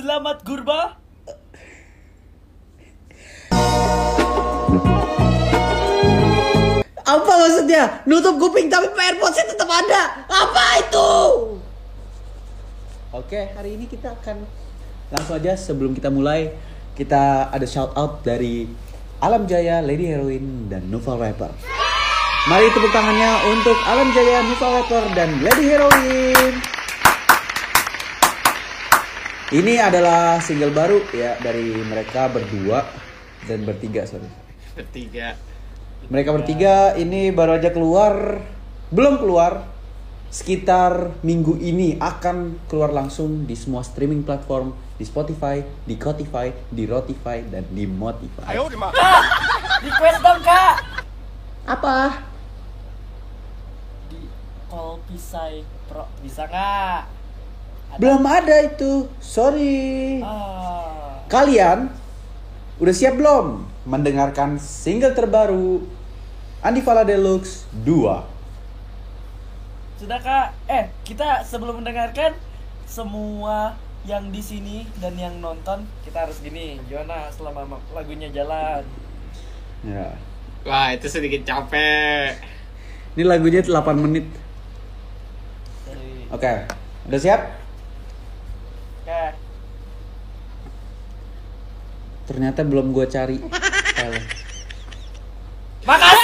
Selamat Gurba. Apa maksudnya? Nutup kuping tapi AirPods tetap ada. Apa itu? Oke, hari ini kita akan langsung aja sebelum kita mulai kita ada shout out dari Alam Jaya, Lady Heroin dan Novel Rapper. Mari tepuk tangannya untuk Alam Jaya, Novel Rapper dan Lady Heroin. Ini adalah single baru ya dari mereka berdua dan bertiga sorry. Bertiga. Mereka bertiga ini baru aja keluar, belum keluar. Sekitar minggu ini akan keluar langsung di semua streaming platform, di Spotify, di Spotify, di Rotify, dan di Motify. Request dong kak. Apa? Di call pisai pro bisa nggak? Ada. Belum ada itu. Sorry. Ah. Kalian udah siap belum mendengarkan single terbaru Andi Fala Deluxe 2? Sudah kak. Eh kita sebelum mendengarkan semua yang di sini dan yang nonton kita harus gini gimana selama ma- lagunya jalan Ya. Wah, itu sedikit capek. Ini lagunya 8 menit. Oke. Udah siap? Oke Ternyata belum gue cari. Makasih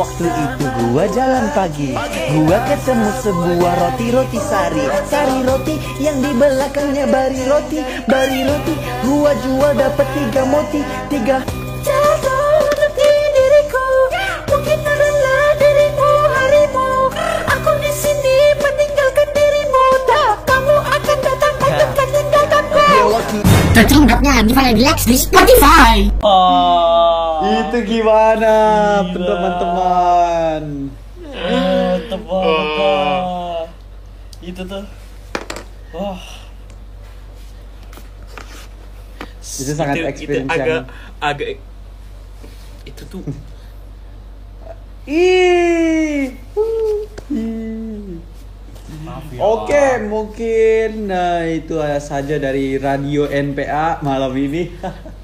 waktu itu gua jalan pagi. Gua ketemu sebuah roti-roti sari. Sari roti yang di belakangnya bari roti Bari roti. Gua jual dapet tiga moti Tiga. Jatuh nanti diriku Mungkin adalah dirimu harimu. Aku di sini meninggalkan dirimu Tak kamu akan datang untuk meninggalkanku. Tercerungkapnya Gimana Relax di Spotify. Oh Itu gimana teman-teman? oh tebak itu tuh wah Itu sangat experience agak yang- agak itu tuh Ih. Oke, mungkin nah, itu saja dari Radio NPA malam ini.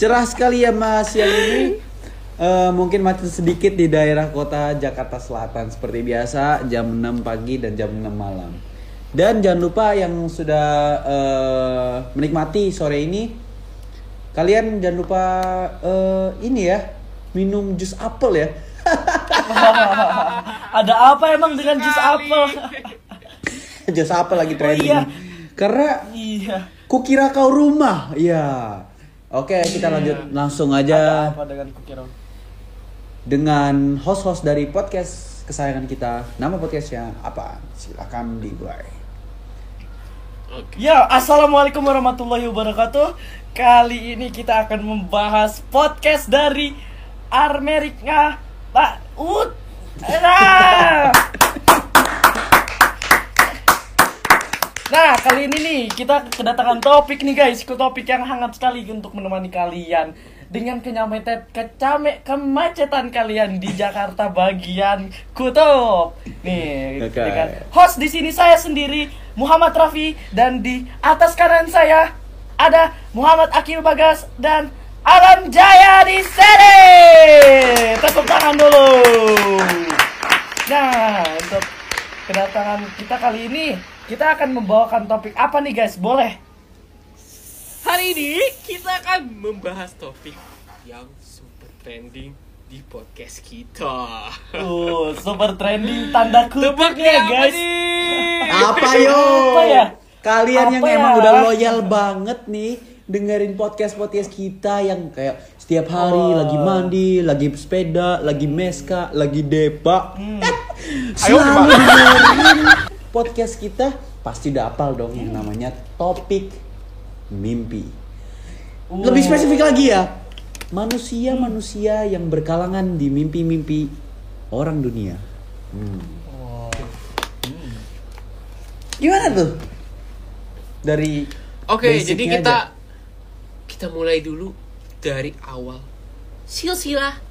Cerah sekali ya Mas yang ini. Eh, mungkin macet sedikit di daerah kota Jakarta Selatan seperti biasa jam 6 pagi dan jam 6 malam. Dan jangan lupa yang sudah eh, menikmati sore ini kalian jangan lupa eh, ini ya minum jus apel ya. ada apa emang dengan jus apel jus apel lagi trending. iya. Karena iya Kukira kau rumah, ya. Oke, kita lanjut langsung aja apa dengan dengan host-host dari podcast kesayangan kita. Nama podcastnya apa? Silakan dimulai. oke. Ya, assalamualaikum warahmatullahi wabarakatuh. Kali ini kita akan membahas podcast dari Amerika. Pak, ut. Nah. Nah, kali ini nih kita kedatangan topik nih guys, ke topik yang hangat sekali untuk menemani kalian dengan kenyametan kecame kemacetan kalian di Jakarta bagian kutub. Nih, Oke. dengan host di sini saya sendiri Muhammad Rafi dan di atas kanan saya ada Muhammad Akil Bagas dan Alam Jaya di sini. Tepuk tangan dulu. Nah, untuk kedatangan kita kali ini kita akan membawakan topik apa nih guys? Boleh? Hari ini kita akan membahas topik yang super trending di podcast kita. Tuh, super trending tanda Tebak kutipnya apa guys. nih? Apa yo? Apa ya? Kalian yang Apa ya? emang udah loyal banget nih dengerin podcast podcast kita yang kayak setiap hari Oh. lagi mandi, lagi sepeda, lagi meska, lagi depa. Hmm. Selalu dengerin podcast kita pasti udah apal dong yang namanya topik mimpi. Lebih spesifik lagi ya, manusia-manusia yang berkalangan di mimpi-mimpi orang dunia. Hmm. Wow. Gimana tuh? Dari Oke, basicnya jadi kita aja. kita mulai dulu dari awal silsilah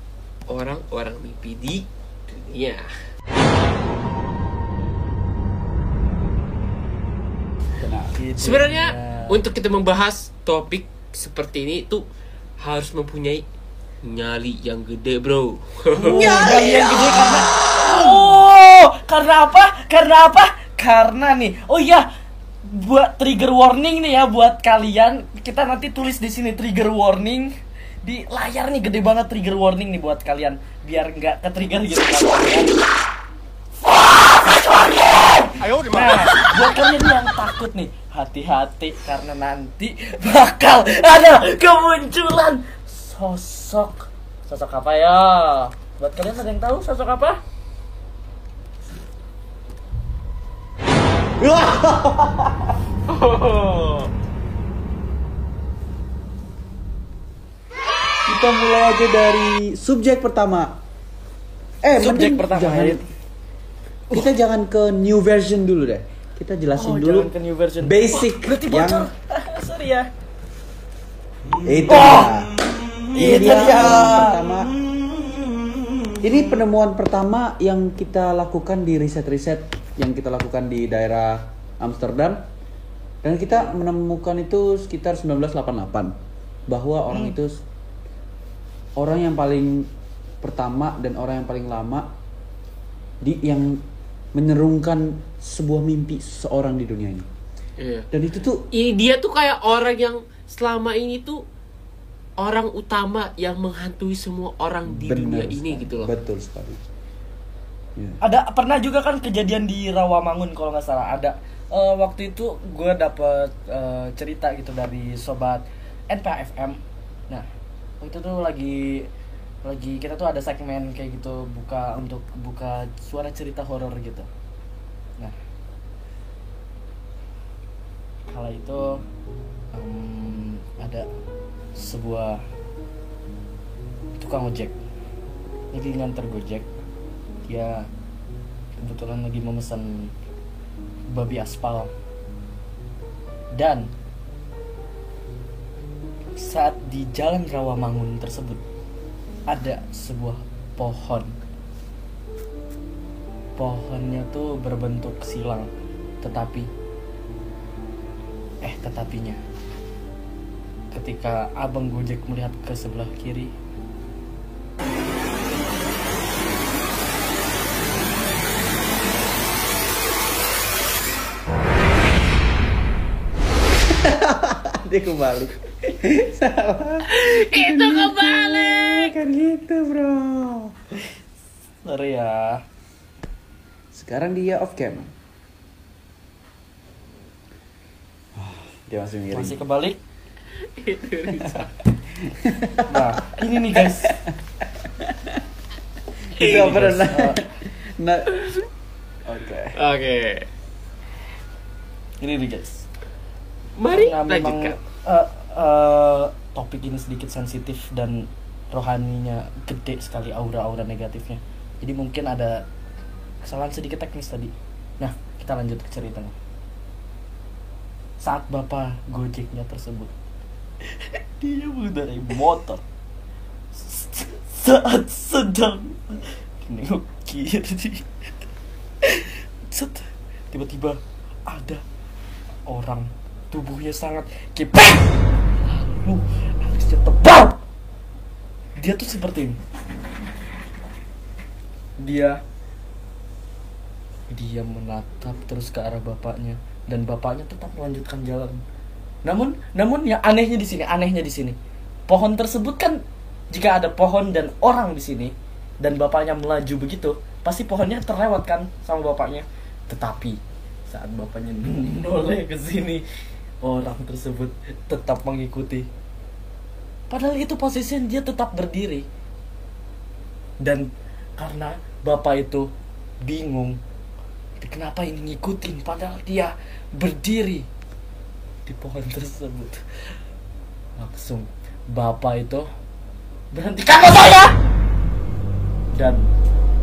orang-orang mimpi di dunia. Gitu. Sebenarnya Ya. untuk kita membahas topik seperti ini tuh harus mempunyai nyali yang gede, Bro. Oh, nyali yang gede karena Oh, karena apa? Karena apa? Karena nih. Oh iya, buat trigger warning nih ya buat kalian. Kita nanti tulis di sini trigger warning di layar nih gede banget trigger warning nih buat kalian biar nggak ke trigger gitu kalian. Nah, buat kalian yang takut nih, hati-hati karena nanti bakal ada kemunculan sosok sosok apa ya? Buat kalian ada yang tahu sosok apa? kita mulai aja dari subjek pertama. Eh, Subjek pertama, jangan- kita jangan ke new version dulu deh. Kita jelasin Oh, dulu ke new version. basic Oh, berarti yang. Sorry ya. itu Oh, dia. Ini itu dia penemuan pertama. Ini penemuan pertama yang kita lakukan di riset-riset yang kita lakukan di daerah Amsterdam dan kita menemukan itu sekitar 1988 bahwa orang Hmm. itu orang yang paling pertama dan orang yang paling lama di yang menyerungkan sebuah mimpi seseorang di dunia ini. Iya. Dan itu tuh Ini dia tuh kayak orang yang selama ini tuh orang utama yang menghantui semua orang di dunia benar ini sekali. gitu loh. Betul sekali. Ya. Ada pernah juga kan kejadian di Rawamangun kalau nggak salah ada eh, waktu itu gue dapet eh, cerita gitu dari sobat NPFM. Nah waktu itu tuh lagi lagi kita tuh ada segmen kayak gitu buka untuk buka suara cerita horor gitu. Kala itu em, ada sebuah tukang ojek. Lagi nganter gojek dia kebetulan lagi memesan babi aspal. Dan saat di jalan Rawamangun tersebut ada sebuah pohon. Pohonnya tuh berbentuk silang tetapi eh tetapinya ketika abang gojek melihat ke sebelah kiri Dia kembali. Salah. Itu kebalik. Kan gitu, Bro. sorry ya Sekarang dia off cam. Dia masih miring. masih kebalik nah ini nih guys Itu apa guys. nah? Oke. Oke. ini nih guys Mari Karena memang lanjutkan. eh, eh, topik ini sedikit sensitif dan rohaninya gede sekali aura-aura negatifnya jadi mungkin ada kesalahan sedikit teknis tadi nah kita lanjut ke ceritanya saat bapak gojeknya tersebut. Dia mengendarai motor. Saat sedang nengok kiri Set, tiba-tiba ada orang. Tubuhnya sangat kepek lalu alisnya tebal. Dia tuh seperti ini. Dia dia menatap terus ke arah bapaknya dan bapaknya tetap melanjutkan jalan. Namun namun yang anehnya di sini anehnya di sini. Pohon tersebut kan jika ada pohon dan orang di sini dan bapaknya melaju begitu pasti pohonnya terlewat kan sama bapaknya. Tetapi saat bapaknya noleh ke sini orang tersebut tetap mengikuti. Padahal itu posisinya dia tetap berdiri. Dan karena bapak itu bingung kenapa ini ngikutin? Padahal dia berdiri di pohon tersebut. Langsung bapak itu berhentikan motor ya dan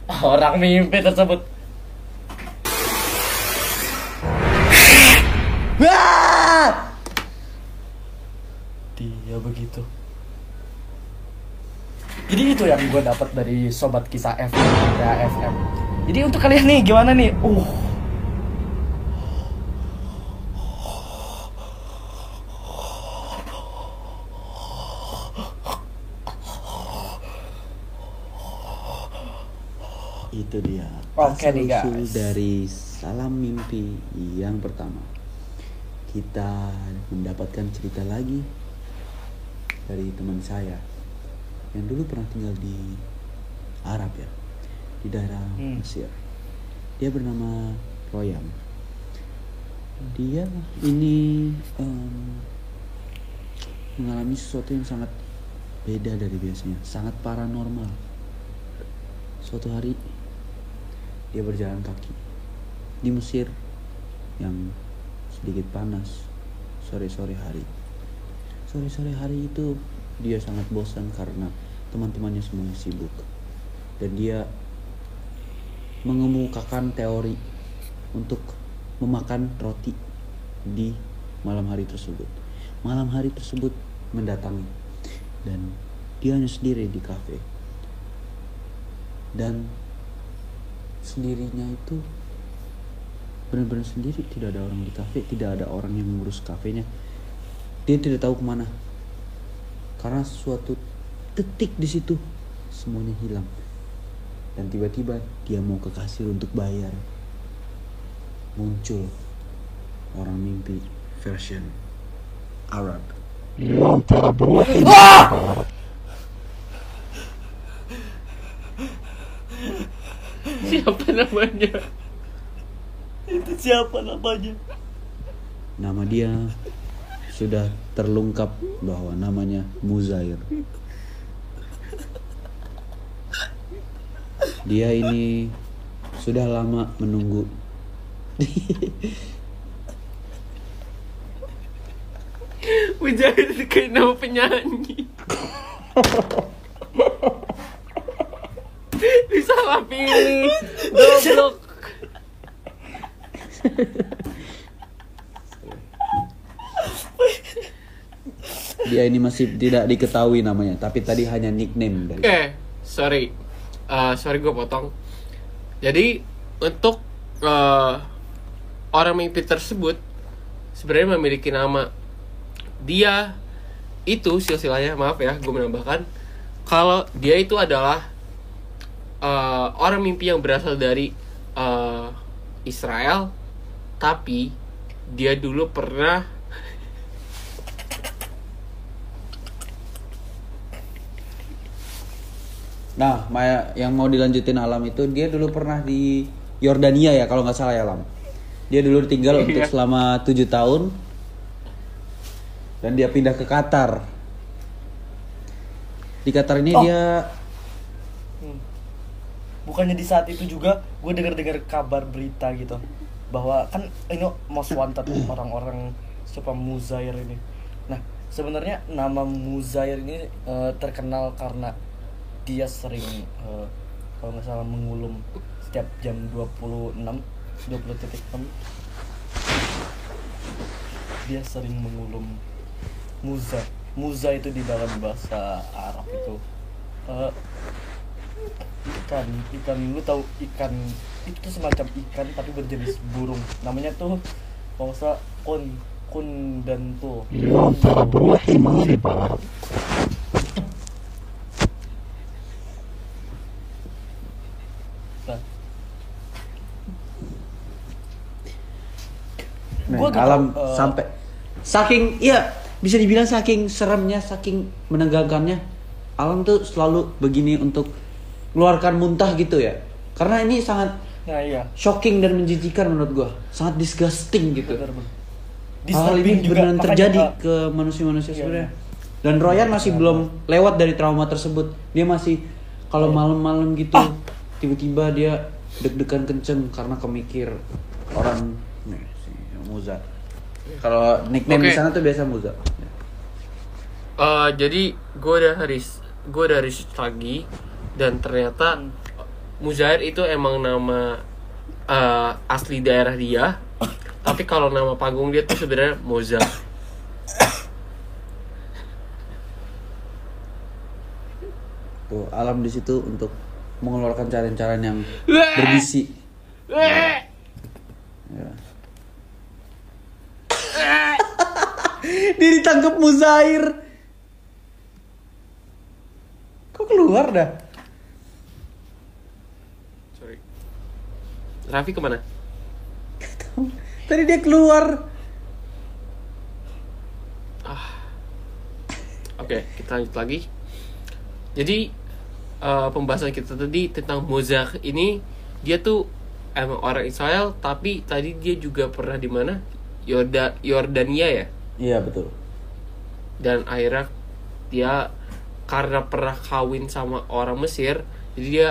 orang mimpi tersebut. Wah! dia begitu jadi itu yang gue dapat dari sobat kisah FM FM jadi untuk kalian nih gimana nih uh Itu dia. Oke nih, guys. dari salam mimpi yang pertama. Kita mendapatkan cerita lagi dari teman saya yang dulu pernah tinggal di Arab ya, di daerah Hmm. Mesir. Dia bernama Royam. Dia ini em, mengalami sesuatu yang sangat beda dari biasanya, sangat paranormal. Suatu hari dia berjalan kaki di Mesir yang sedikit panas sore-sore hari. Sore-sore hari itu dia sangat bosan karena teman-temannya semuanya sibuk. Dan dia mengemukakan teori untuk memakan roti di malam hari tersebut. Malam hari tersebut mendatangi dan dia hanya sendiri di kafe. Dan sendirinya itu benar-benar sendiri tidak ada orang di kafe tidak ada orang yang mengurus kafenya dia tidak tahu ke mana karena suatu detik di situ semuanya hilang. Dan tiba-tiba dia mau ke kasir untuk bayar. Muncul orang mimpi version Arab. Siapa namanya? itu siapa namanya? Nama dia sudah terlengkap bahwa namanya Muzair. Dia ini sudah lama menunggu. Kayak nama penyanyi. Disalah pilih. Goblok. Dia ini masih tidak diketahui namanya, tapi tadi hanya nickname Oke, dari. sorry. Eh, sorry gue potong. Jadi untuk eh, orang mimpi tersebut sebenarnya memiliki nama. Dia itu silsilahnya maaf ya, gue menambahkan kalau dia itu adalah eh, orang mimpi yang berasal dari eh, Israel, tapi dia dulu pernah Nah, Maya yang mau dilanjutin alam itu dia dulu pernah di Yordania ya kalau nggak salah ya alam. Dia dulu tinggal untuk Iya. selama tujuh tahun dan dia pindah ke Qatar. Di Qatar ini Oh. dia Hmm. bukannya di saat itu juga gue dengar-dengar kabar berita gitu bahwa kan ini most wanted orang-orang siapa Muzair ini nah sebenarnya nama Muzair ini eh, terkenal karena dia sering eh, kalau nggak salah mengulum setiap jam 26 20.6 dia sering mengulum muza. Muza itu di dalam bahasa Arab itu. Eh, ikan ikan lu tahu ikan? Itu semacam ikan tapi berjenis burung. Namanya tuh kalau nggak salah kun kun dan tuh nah, Gitu, alam eh, sampai saking iya bisa dibilang saking seremnya saking menegangkannya alam tuh selalu begini untuk keluarkan muntah gitu ya. Karena ini sangat nah iya. shocking dan menjijikan menurut gua. Sangat disgusting gitu. Benar benar hal ini benar terjadi ke manusia-manusia Iya, sebenarnya. Iya. dan Royan masih belum lewat dari trauma tersebut. Dia masih kalau malam-malam gitu Ah. tiba-tiba dia deg-degan kenceng karena kemikir orang Muza kalau nickname di Oke. sana tuh biasa Muza Eh, jadi gue udah ris gue udah research lagi dan ternyata Muzair itu emang nama eh, asli daerah dia tapi kalau nama panggung dia tuh sebenarnya Moza Tuh, alam di situ untuk mengeluarkan cairan-cairan yang bergizi. Ya. Dia ditangkap Muzair. Kok keluar dah? sorry Raffi ke mana Tadi dia keluar. Oke, kita lanjut lagi. Jadi eh, pembahasan kita tadi tentang Mozart ini dia tuh emang orang Israel tapi tadi dia juga pernah di mana? Yorda Yordania ya. Iya betul. Dan akhirnya dia karena pernah kawin sama orang Mesir, jadi dia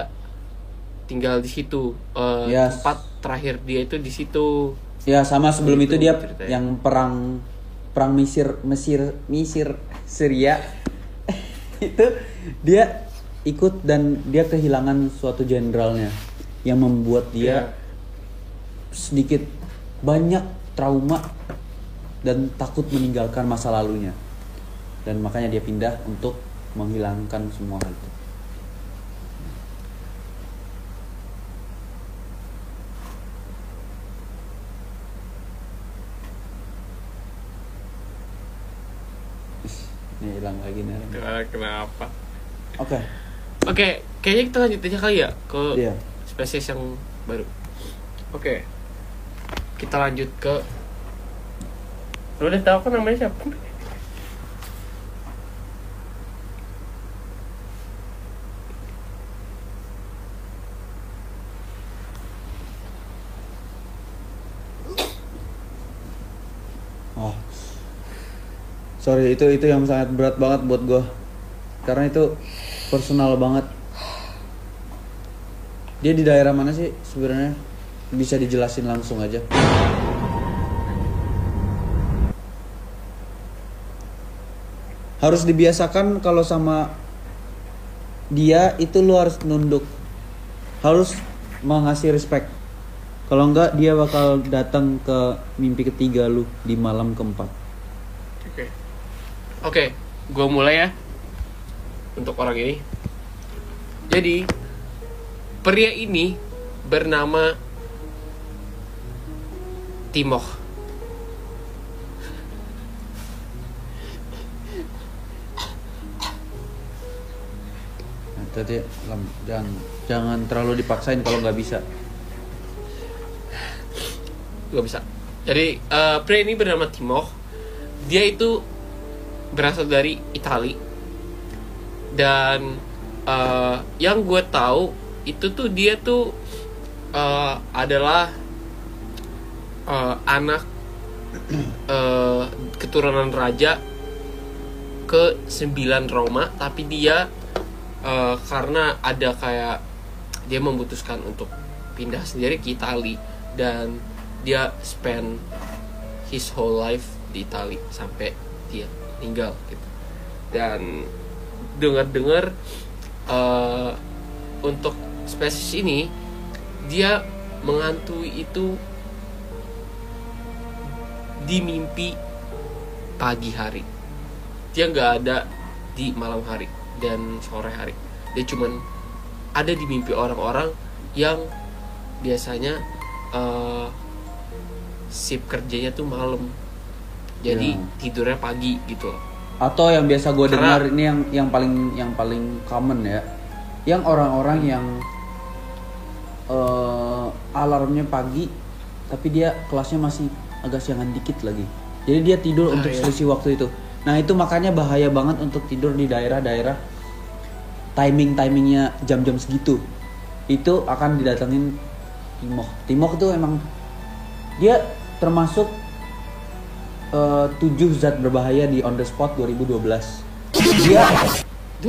tinggal di situ. Eh, Yes. Tempat terakhir dia itu di situ. Ya sama sebelum itu Itu dia ceritanya. yang perang perang Mesir Mesir Mesir Syria itu dia ikut dan dia kehilangan suatu jenderalnya yang membuat dia sedikit banyak trauma dan takut meninggalkan masa lalunya dan makanya dia pindah untuk menghilangkan semua hal itu. Ini hilang lagi nih. Kenapa? Oke. Oke, kayaknya kita lanjut aja kali ya ke Iya. spesies yang baru. Oke. Kita lanjut ke Lu udah tahu kan namanya siapa? Oh. Sorry, itu itu yang sangat berat banget buat gua. Karena itu personal banget. Dia di daerah mana sih sebenarnya? Bisa dijelasin langsung aja. Harus dibiasakan kalau sama dia itu lu harus nunduk. Harus mengasih respect. Kalau enggak dia bakal datang ke mimpi ketiga lu di malam keempat. Oke. Oke, gua mulai ya. Untuk orang ini. Jadi pria ini bernama Timoh. Nah, tadi jangan jangan terlalu dipaksain kalau nggak bisa. Gak bisa. Jadi eh, pria ini bernama Timoh. Dia itu berasal dari Itali. Dan eh, yang gue tahu itu tuh dia tuh eh, adalah eh, anak eh, keturunan raja ke 9 Roma, tapi dia eh, karena ada kayak dia memutuskan untuk pindah sendiri ke Itali dan dia spend his whole life di Itali sampai dia meninggal gitu. Dan dengar-dengar eh, untuk spesies ini dia mengantui itu di mimpi pagi hari. Dia nggak ada di malam hari dan sore hari. Dia cuman ada di mimpi orang-orang yang biasanya eh, sip kerjanya tuh malam jadi Ya. tidurnya pagi gitu loh Atau yang biasa gue dengar ini yang yang paling yang paling common ya, yang orang-orang yang eh, alarmnya pagi, tapi dia kelasnya masih agak siangan dikit lagi. Jadi dia tidur Ah, untuk iya. selisih waktu itu. Nah itu makanya bahaya banget untuk tidur di daerah-daerah timing timingnya jam-jam segitu. Itu akan didatengin Timoh. Timoh itu emang dia termasuk eh, tujuh zat berbahaya di on the spot 2012. Dia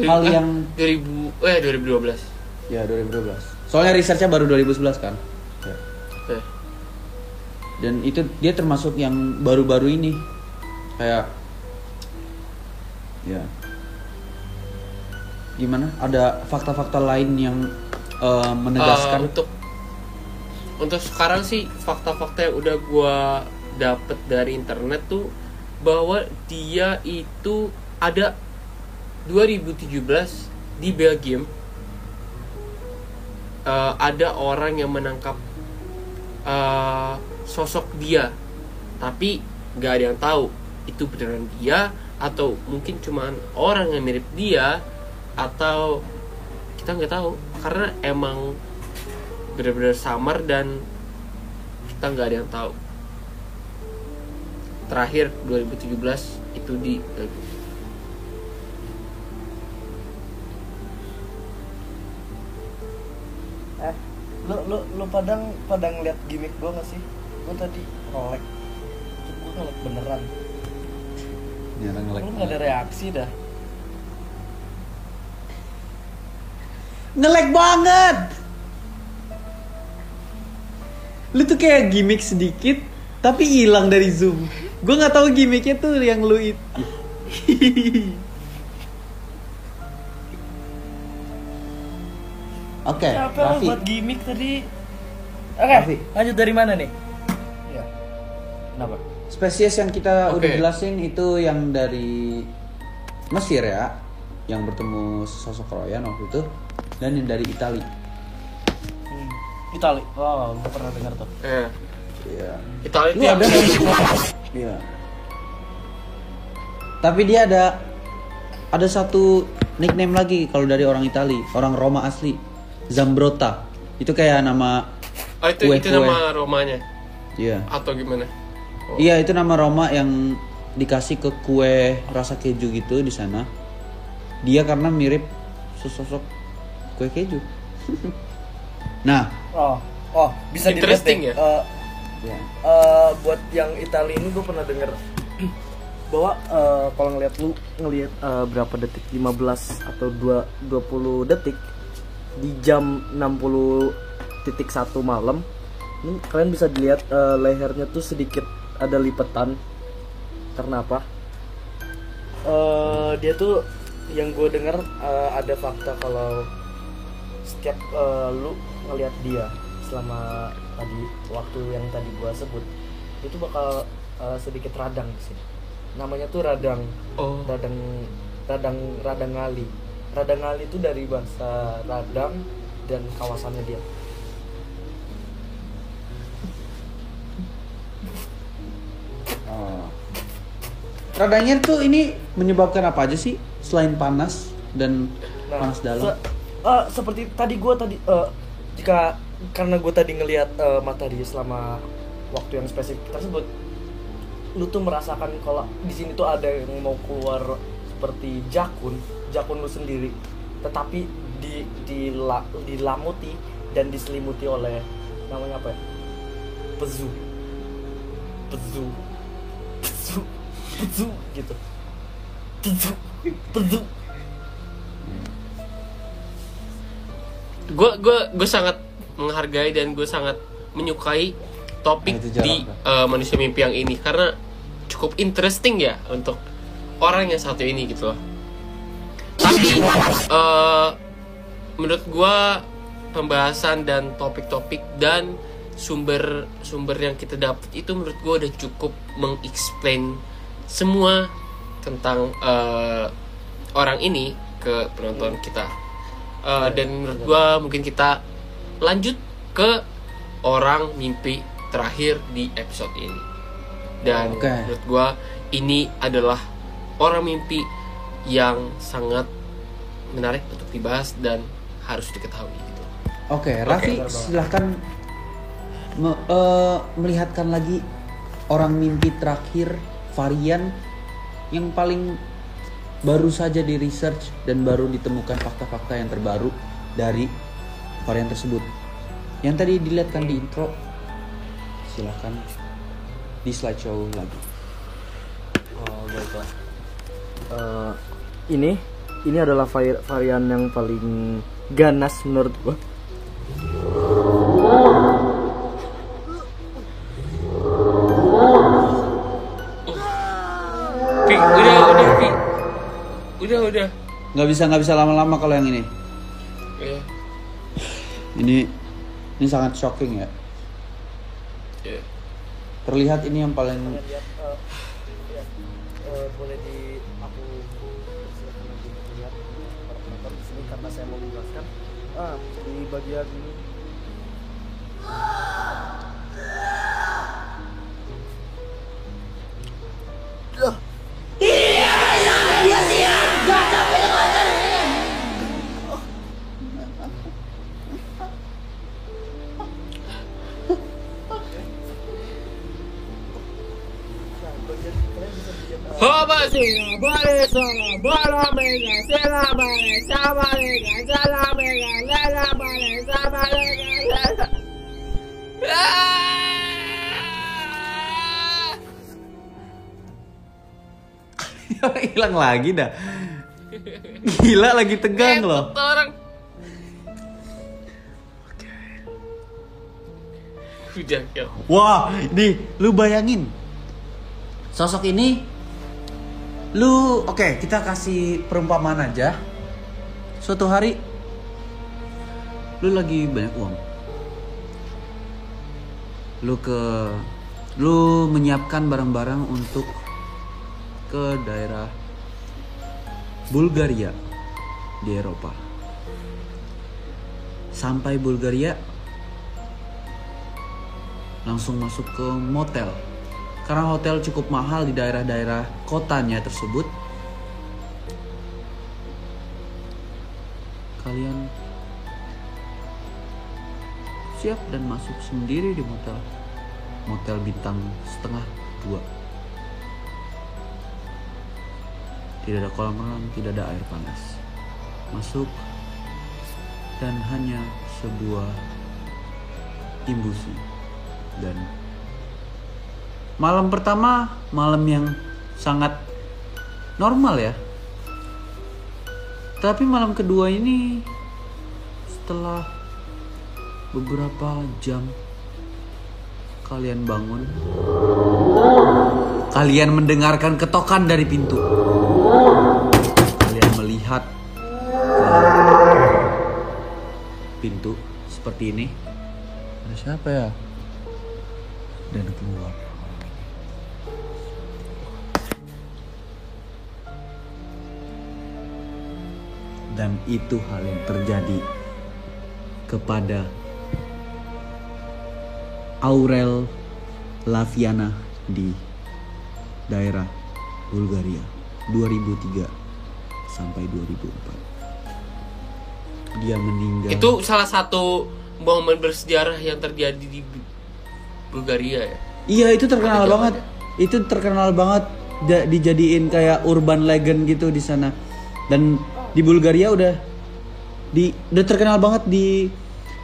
hal eh, yang 2000 eh 2012 ya 2012. Soalnya researchnya baru 2011 kan. Ya. Oke. Dan itu dia termasuk yang baru-baru ini kayak ya gimana? Ada fakta-fakta lain yang eh, Eh, menegaskan untuk untuk sekarang sih fakta-fakta yang udah gua dapet dari internet tuh bahwa dia itu ada 2017 di Belgium eh, ada orang yang menangkap eh, sosok dia. Tapi nggak ada yang tahu itu beneran dia atau mungkin cuman orang yang mirip dia atau kita nggak tahu. Karena emang benar-benar samar dan kita nggak ada yang tahu terakhir 2017 itu di Eh, lu lu lu padang padang lihat gimmick gua gak sih? Gua tadi ngelek. Gua ngelek beneran. Nyerang Lu like. nggak ada reaksi dah. Ngelek banget. Lu tuh kayak gimmick sedikit tapi hilang dari zoom. Gue nggak tahu gimmicknya tuh yang lu itu. Oke, Siapa lu Raffi. buat gimmick tadi? Oke, Raffi. lanjut dari mana nih? Ya. Kenapa? Spesies yang kita Oke. udah jelasin itu yang dari Mesir ya, yang bertemu sosok Royan waktu itu, dan yang dari Italia. Hmm. Itali. Oh, gua pernah dengar tuh. eh, Iya. Italia itu ada Iya. Tapi dia ada ada satu nickname lagi kalau dari orang Itali, orang Roma asli, Zambrota. Itu kayak nama oh, itu itu kue-kue. nama romanya Iya. atau gimana Oh. Iya, itu nama Roma yang dikasih ke kue rasa keju gitu di sana. Dia karena mirip sosok kue keju. nah, Oh, oh, bisa dilihat Interesting ya? Eh, ya. eh, buat yang Italia ini gue pernah denger bahwa eh, kalau ngelihat lu ngelihat eh, berapa detik? 15 atau 2 20 detik di jam 60 titik satu malam. Ini kalian bisa dilihat eh, lehernya tuh sedikit ada lipetan. Karena apa? Eh, dia tuh yang gue denger eh, ada fakta kalau setiap eh, lu ngelihat dia selama tadi waktu yang tadi gua sebut itu bakal eh, sedikit radang di sini. Namanya tuh radang. Oh. Radang radang radang ngali. Radang ngali itu dari bahasa radang dan kawasannya dia. Oh. Radangnya tuh ini menyebabkan apa aja sih selain panas dan panas dalam? se- eh, seperti tadi gua tadi eh, jika karena gue tadi ngelihat eh, matahari selama waktu yang spesifik tersebut lu tuh merasakan kalau di sini tuh ada yang mau keluar seperti jakun jakun lu sendiri tetapi di di dilamuti dan diselimuti oleh namanya apa ya? Pezu. Pezu. Pezu. Pezu gitu. Pezu. Pezu. Gue gue gue sangat menghargai dan gue sangat menyukai topik Nah, di uh, manusia mimpi yang ini. Karena cukup interesting ya untuk orang yang satu ini gitu loh. Tapi uh, menurut gue pembahasan dan topik-topik dan sumber sumber yang kita dapat itu menurut gue udah cukup mengexplain semua tentang uh, orang ini ke penonton kita. Uh, dan menurut gua mungkin kita lanjut ke orang mimpi terakhir di episode ini dan Oke. menurut gua ini adalah orang mimpi yang sangat menarik untuk dibahas dan harus diketahui gitu. Oke, Raffi benar banget. silahkan me- eh, melihatkan lagi orang mimpi terakhir varian yang paling baru saja di research dan baru ditemukan fakta-fakta yang terbaru dari varian tersebut. Yang tadi dilihatkan di intro, silahkan di slideshow lagi. Oh baiklah. Eh, ini ini adalah vari- varian yang paling ganas menurut gua. Pi, udah udah Pi. Udah udah. nggak bisa nggak bisa lama-lama kalau yang ini. Ini ini sangat shocking ya. Iya. Terlihat ini yang paling lihat eh, ya, eh, boleh di aku lihat para penonton di sini karena saya mau menjelaskan ah di bagian ini hilang lagi dah. Gila lagi tegang loh. Orang. Wah, nih lu bayangin sosok ini lu oke kita kasih perumpamaan aja. Suatu hari lu lagi banyak uang. Lu ke lu menyiapkan barang-barang untuk ke daerah Bulgaria di Eropa. Sampai Bulgaria langsung masuk ke motel karena hotel cukup mahal di daerah-daerah kotanya tersebut. Kalian siap dan masuk sendiri di motel. Motel bintang setengah dua. Tidak ada kolam renang tidak ada air panas. Masuk dan hanya sebuah imbusi dan malam pertama malam yang sangat normal ya. Tapi malam kedua ini setelah beberapa jam kalian bangun kalian mendengarkan ketokan dari pintu. Kalian melihat pintu seperti ini. Ada siapa ya? Dan keluar dan itu hal yang terjadi kepada Aurel Laviana di daerah Bulgaria 2003 sampai 2004 dia meninggal Itu salah satu momen bersejarah yang terjadi di Bulgaria ya. Iya itu terkenal Tapi banget. Itu terkenal banget dijadiin kayak urban legend gitu di sana. Dan di Bulgaria udah di udah terkenal banget di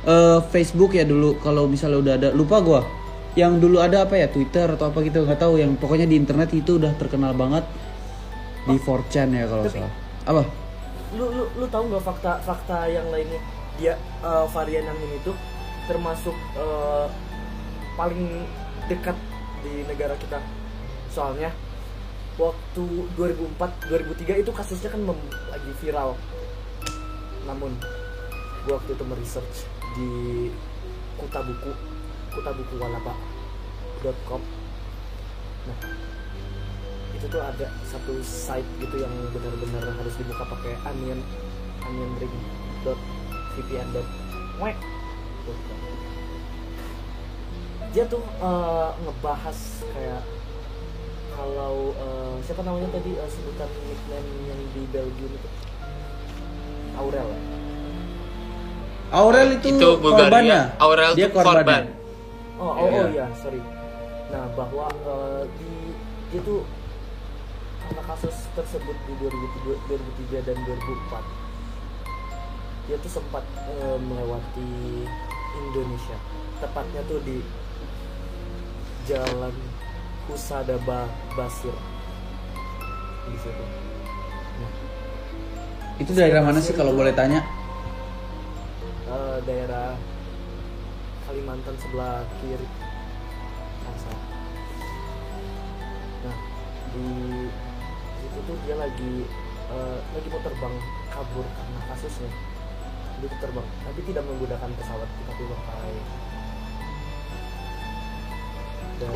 eh, Facebook ya dulu kalau misalnya udah ada lupa gua. Yang dulu ada apa ya Twitter atau apa gitu nggak tahu yang pokoknya di internet itu udah terkenal banget di 4chan ya kalau salah. Apa? lu lu lu tahu nggak fakta fakta yang lainnya dia eh, varian yang ini tuh termasuk eh, paling dekat di negara kita soalnya waktu 2004 2003 itu kasusnya kan lagi viral. Namun gua waktu itu meresearch di kuta buku kuta buku walapa.com nah itu tuh ada satu site gitu yang benar-benar harus dibuka pakai onion onion ring dot vpn dot dia tuh eh, ngebahas kayak kalau eh, siapa namanya tadi eh, sebutan nickname yang di Belgium itu Aurel ya? Aurel itu, Itu Bulgaria. korbannya. Aurel Dia itu korban. Oh, oh, Iya. oh iya, sorry. Nah, bahwa eh, di itu karena kasus tersebut di 2003, 2003 dan 2004 dia tuh sempat eh, melewati Indonesia. Tepatnya tuh di Jalan Husada Ba- Basir. Di situ. Nah, Itu daerah mana sih kalau boleh tanya? eh, daerah Kalimantan sebelah kiri Masa. Nah di situ tuh dia lagi eh, lagi mau terbang kabur karena kasusnya dia terbang tapi tidak menggunakan pesawat tapi pakai dan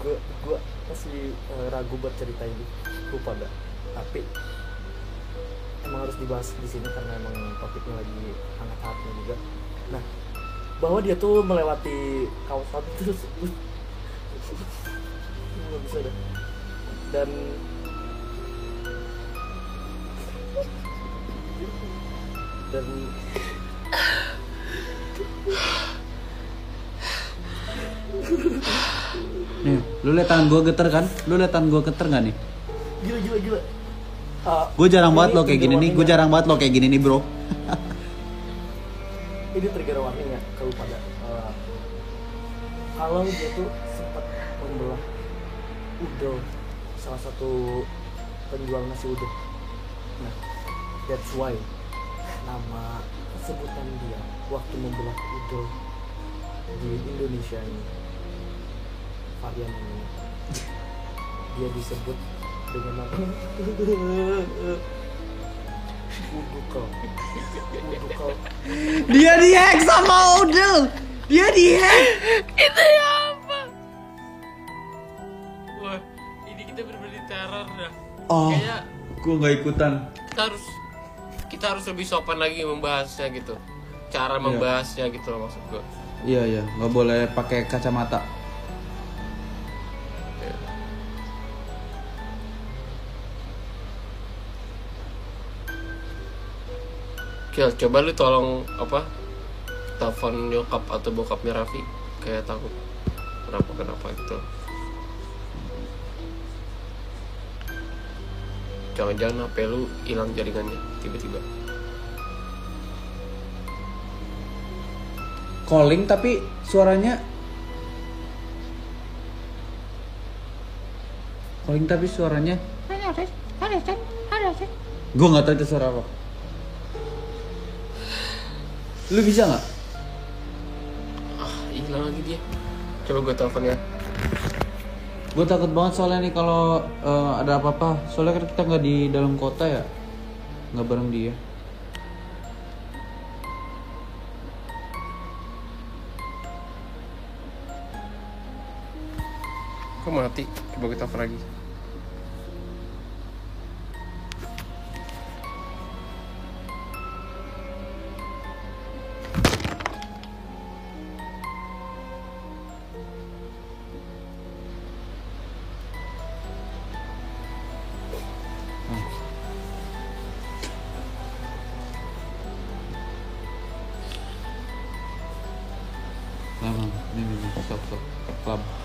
gue gue masih eh, ragu buat cerita ini lupa gak tapi emang harus dibahas di sini karena emang topiknya lagi hangat-hangatnya juga. Nah bahwa dia tuh melewati kawasan terus nggak bisa deh dan dan lu liat tangan gua geter kan? Lu liat tangan gua geter nggak nih? gila gila gila Uh, Gue jarang banget lo kayak gini nih. Gue jarang banget lo kayak gini nih, bro. ini trigger warning ya ke lu pada Uh, kalau dia tuh sempat membelah udel salah satu penjual nasi udel nah that's why nama sebutan dia waktu membelah udel di Indonesia ini varian ini dia disebut dengan nama Udukal Udukal Dia dihack sama Odell. Dia dihack. Itu ya apa? Wah, ini kita bener-bener teror dah. Oh, Kayaknya gue nggak ikutan. kita harus kita harus lebih sopan lagi membahasnya gitu. Cara membahasnya gitu loh maksud gue. Iya iya, nggak boleh pakai kacamata. Kil, coba lu tolong apa? Telepon nyokap atau bokapnya Raffi kayak takut kenapa kenapa gitu. Jangan-jangan HP lu hilang jaringannya tiba-tiba. Calling tapi suaranya Calling tapi suaranya Gue nggak tahu itu suara apa. Lu bisa nggak? Ah, hilang lagi dia. Coba gue telepon ya. Gue takut banget soalnya nih kalau eh, ada apa-apa. Soalnya kan kita nggak di dalam kota ya, nggak bareng dia. Kok mati? Coba gue telepon lagi.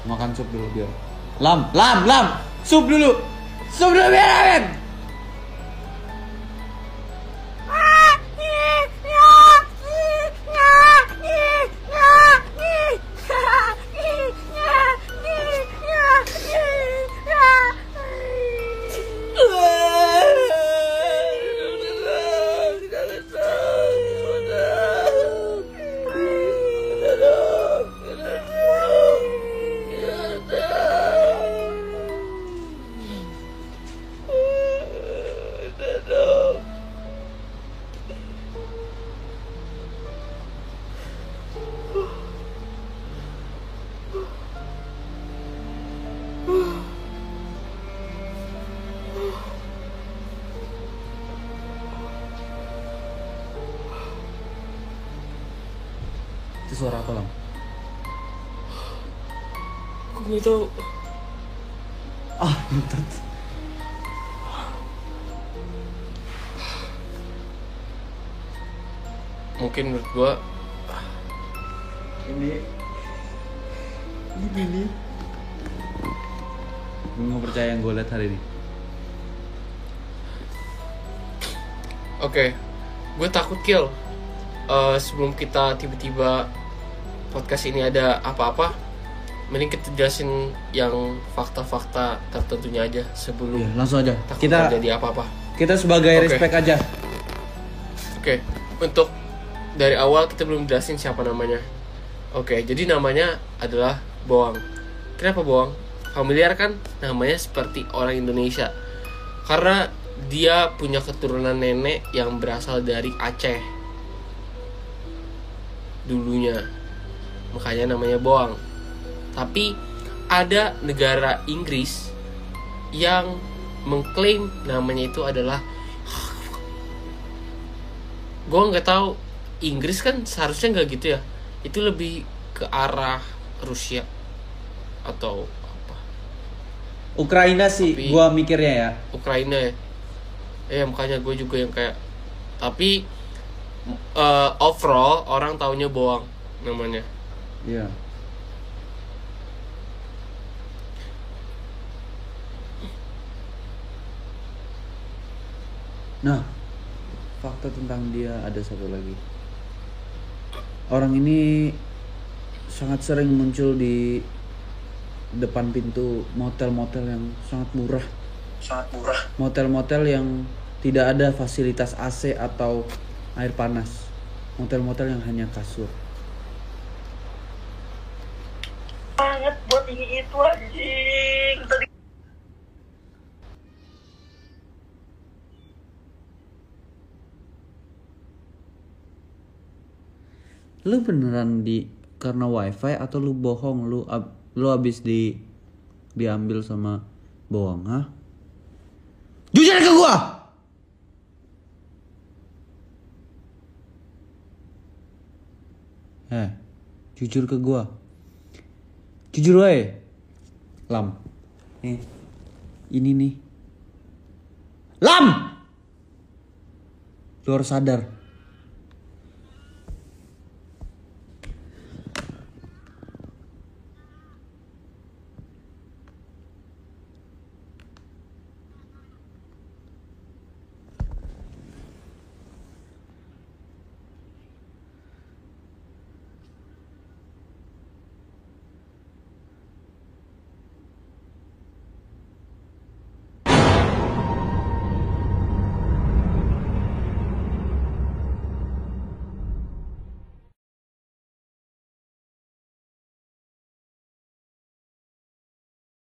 Makan sup dulu biar. Lam, lam, lam. Sup dulu. Sup dulu biar Amin. Itu suara apa, Lam? Gue nggak tahu. Ah, entot. Mungkin menurut gue Ini Ini nih Gue gak percaya yang gue lihat hari ini Oke, gue takut kill. Eh, sebelum kita tiba-tiba podcast ini ada apa-apa, mending kita jelasin yang fakta-fakta tertentunya aja sebelum Iya, langsung aja takut Kita terjadi apa-apa. kita sebagai Oke. respect aja Oke, untuk dari awal kita belum jelasin siapa namanya. Oke, jadi namanya adalah Boang. Kenapa Boang? familiar kan namanya seperti orang Indonesia karena dia punya keturunan nenek yang berasal dari Aceh dulunya makanya namanya Boang tapi ada negara Inggris yang mengklaim namanya itu adalah gue nggak tahu Inggris kan seharusnya nggak gitu ya. Itu lebih ke arah Rusia atau apa. Ukraina sih Tapi- gua mikirnya ya. Ukraina ya. Eh makanya gue juga yang kayak tapi eh, overall orang taunya bohong namanya Iya. Nah, fakta tentang dia ada satu lagi. Orang ini sangat sering muncul di depan pintu motel-motel yang sangat murah. Sangat murah. Motel-motel yang tidak ada fasilitas AC atau air panas. Motel-motel yang hanya kasur. Banget buat ini itu anjing. Tadi Lu beneran di karena wifi atau lu bohong lu ab, lu abis di diambil sama bohong ha? Jujur ke gua. Eh, jujur ke gua. Jujur wae. Lam. Nih. Ini nih. Lam. Lu harus sadar.